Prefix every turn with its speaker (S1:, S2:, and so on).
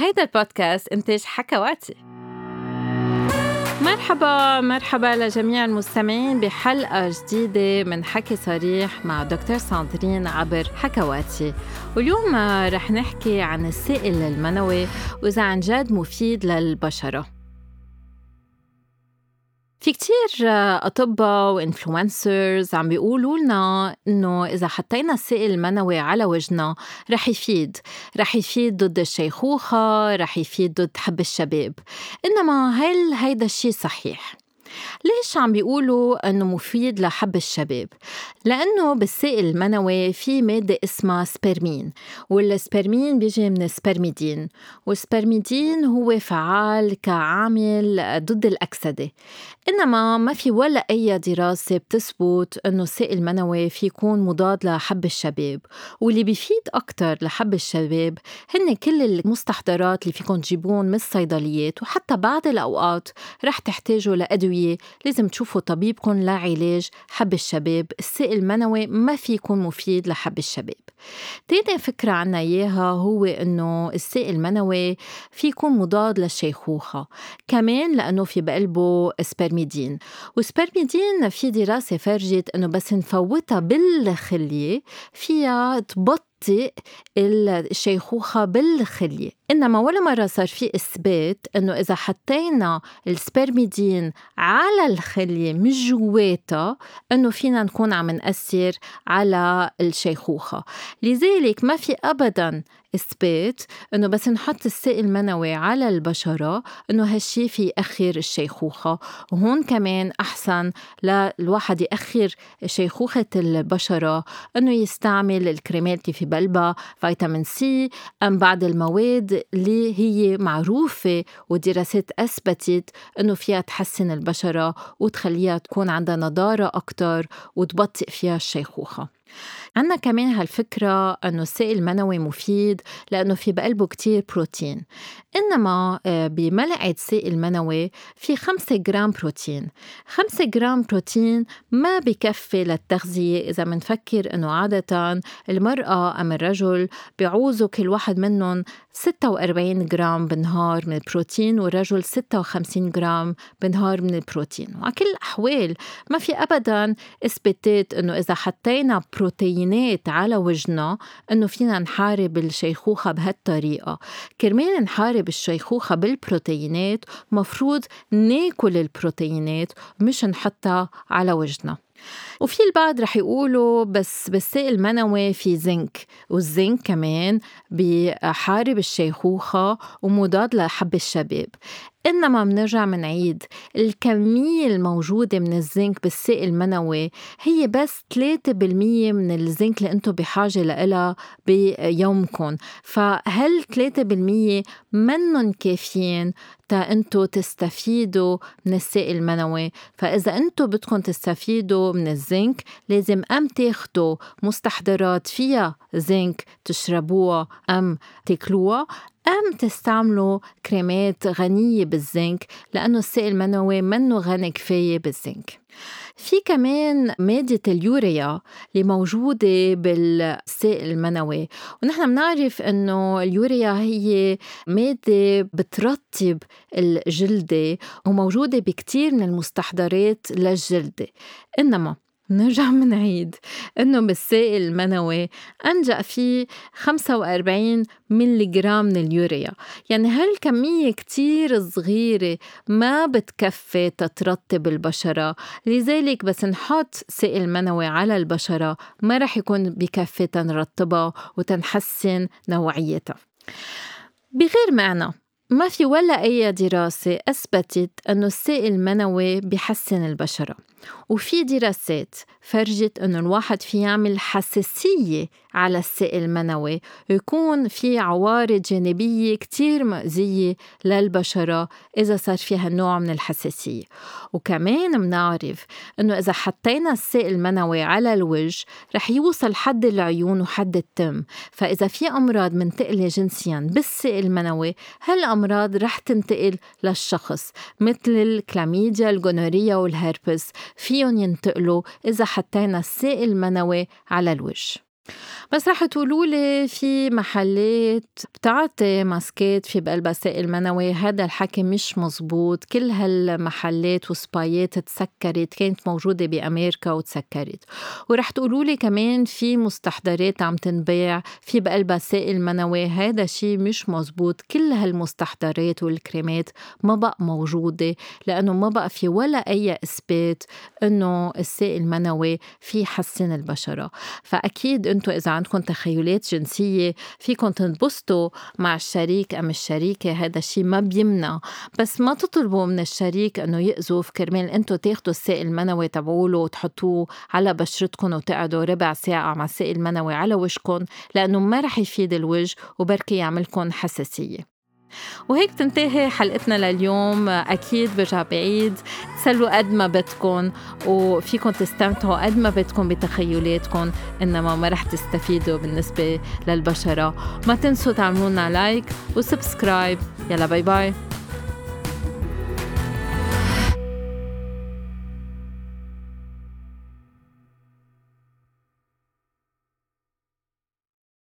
S1: هيدا البودكاست إنتاج حكواتي مرحبا مرحبا لجميع المستمعين بحلقة جديدة من حكي صريح مع دكتور ساندرين عبر حكواتي واليوم رح نحكي عن السائل المنوي وإذا عن جد مفيد للبشرة. في كتير أطباء وإنفلونسرز عم بيقولوا لنا إنه إذا حطينا السائل المنوي على وجهنا رح يفيد رح يفيد ضد الشيخوخة رح يفيد ضد حب الشباب إنما هل هيدا الشيء صحيح؟ ليش عم بيقولوا إنه مفيد لحب الشباب؟ لأنه بالسائل المنوي في مادة اسمها سبرمين والسبرمين بيجي من السبرميدين والسبرميدين هو فعال كعامل ضد الأكسدة إنما ما في ولا أي دراسة بتثبت إنه السائل المنوي في يكون مضاد لحب الشباب واللي بيفيد أكثر لحب الشباب هن كل المستحضرات اللي فيكم تجيبون من الصيدليات وحتى بعض الأوقات رح تحتاجوا لأدوية لازم تشوفوا طبيبكم لعلاج حب الشباب السائل المنوي ما في يكون مفيد لحب الشباب. تاني فكرة عنا إياها هو إنه السائل المنوي في يكون مضاد للشيخوخة كمان لأنه في بقلبه سبرميدين وسبرميدين في دراسة فرجت إنه بس نفوتها بالخلية فيها تبطئ تبطئ الشيخوخة بالخلية. إنما ولا مرة صار في إثبات إنه إذا حطينا السبرميدين على الخلية مش جواتها إنه فينا نكون عم نأثر على الشيخوخة. لذلك ما في أبدا إثبات إنه بس نحط السائل المنوي على البشرة إنه هالشي في يأخر الشيخوخة. وهون كمان أحسن للواحد يأخر شيخوخة البشرة إنه يستعمل الكريمات اللي في بقلبها فيتامين سي أم بعض المواد اللي هي معروفة ودراسات أثبتت إنه فيها تحسن البشرة وتخليها تكون عندها نضارة أكتر وتبطئ فيها الشيخوخة. عنا كمان هالفكرة أنه السائل المنوي مفيد لأنه في بقلبه كتير بروتين. إنما آه، بملعقة سائل منوي في 5 جرام بروتين. 5 جرام بروتين ما بكفي للتغذية إذا منفكر أنه عادة المرأة أم الرجل بيعوزوا كل واحد منهم 46 جرام بالنهار من البروتين والرجل 56 جرام بالنهار من البروتين. وعلى كل الأحوال ما في أبدا إثباتات أنه إذا حطينا بروتينات على وجهنا إنه فينا نحارب الشيخوخة بهالطريقة. كرمال نحارب الشيخوخة بالبروتينات مفروض ناكل البروتينات مش نحطها على وجهنا وفي البعض رح يقولوا بس بالسائل المنوي في زنك والزنك كمان بحارب الشيخوخة ومضاد لحب الشباب. إنما منرجع منعيد الكمية الموجودة من الزنك بالسائل المنوي هي بس 3% من الزنك اللي أنتم بحاجة لها بيومكم فهل 3% منن كافيين؟ تا انتو تستفيدوا من السائل المنوي. فإذا انتو بدكم تستفيدوا من الزنك لازم أم تاخدوا مستحضرات فيها زنك تشربوها أم تاكلوها أم تستعملوا كريمات غنية بالزنك لأنه السائل المنوي منه غني كفاية بالزنك. في كمان مادة اليوريا اللي موجودة بالسائل المنوي ونحن بنعرف إنه اليوريا هي مادة بترطب الجلدة وموجودة بكتير من المستحضرات للجلدة. إنما نرجع منعيد إنه بالسائل المنوي أنجأ فيه 45 ملي جرام من اليوريا. يعني هالكمية كتير صغيرة ما بتكفي تترطب البشرة؟ لذلك بس نحط سائل منوي على البشرة ما رح يكون بكفي تنرطبها وتنحسن نوعيتها. بغير معنى ما في ولا أي دراسة أثبتت أنه السائل المنوي بحسن البشرة. وفي دراسات فرجت إنه الواحد في يعمل حساسية على السائل المنوي. ويكون في عوارض جانبية كتير مأذية للبشرة إذا صار فيها نوع من الحساسية. وكمان منعرف إنه إذا حطينا السائل المنوي على الوجه رح يوصل حد العيون وحد التم. فإذا في أمراض منتقلة جنسيا بالسائل المنوي هالأمراض رح تنتقل للشخص مثل الكلاميديا الجونوريا والهربس. فيهم ينتقلوا إذا حطينا السائل المنوي على الوجه. بس رح تقولوا لي في محلات بتعطي ماسكات في بقلبها سائل منوي هذا الحكي مش مزبوط كل هالمحلات وسبايات تسكرت كانت موجودة بأمريكا وتسكرت. ورح تقولوا لي كمان في مستحضرات عم تنباع في بقلبها سائل منوي هذا شيء مش مزبوط كل هالمستحضرات والكريمات ما بقى موجودة لأنه ما بقى في ولا أي إثبات إنه السائل المنوي في حسن البشرة. فأكيد أنتم إذا عندكم تخيلات جنسية فيكم تنبسطوا مع الشريك أم الشريكة هذا الشيء ما بيمنع. بس ما تطلبوا من الشريك إنه يأذف كرمال أنتم تاخدوا السائل المنوي تبعوله وتحطوه على بشرتكم وتقعدوا ربع ساعة مع السائل المنوي على وجهكم لأنه ما رح يفيد الوجه وبركي يعملكم حساسية. وهيك تنتهي حلقتنا لليوم. أكيد برجع بعيد. تسلوا قد ما بدكم وفيكم تستمتعوا قد ما بدكم بتخيلاتكم. إنما ما رح تستفيدوا بالنسبة للبشرة. ما تنسوا تعملونا like و subscribe يلا bye bye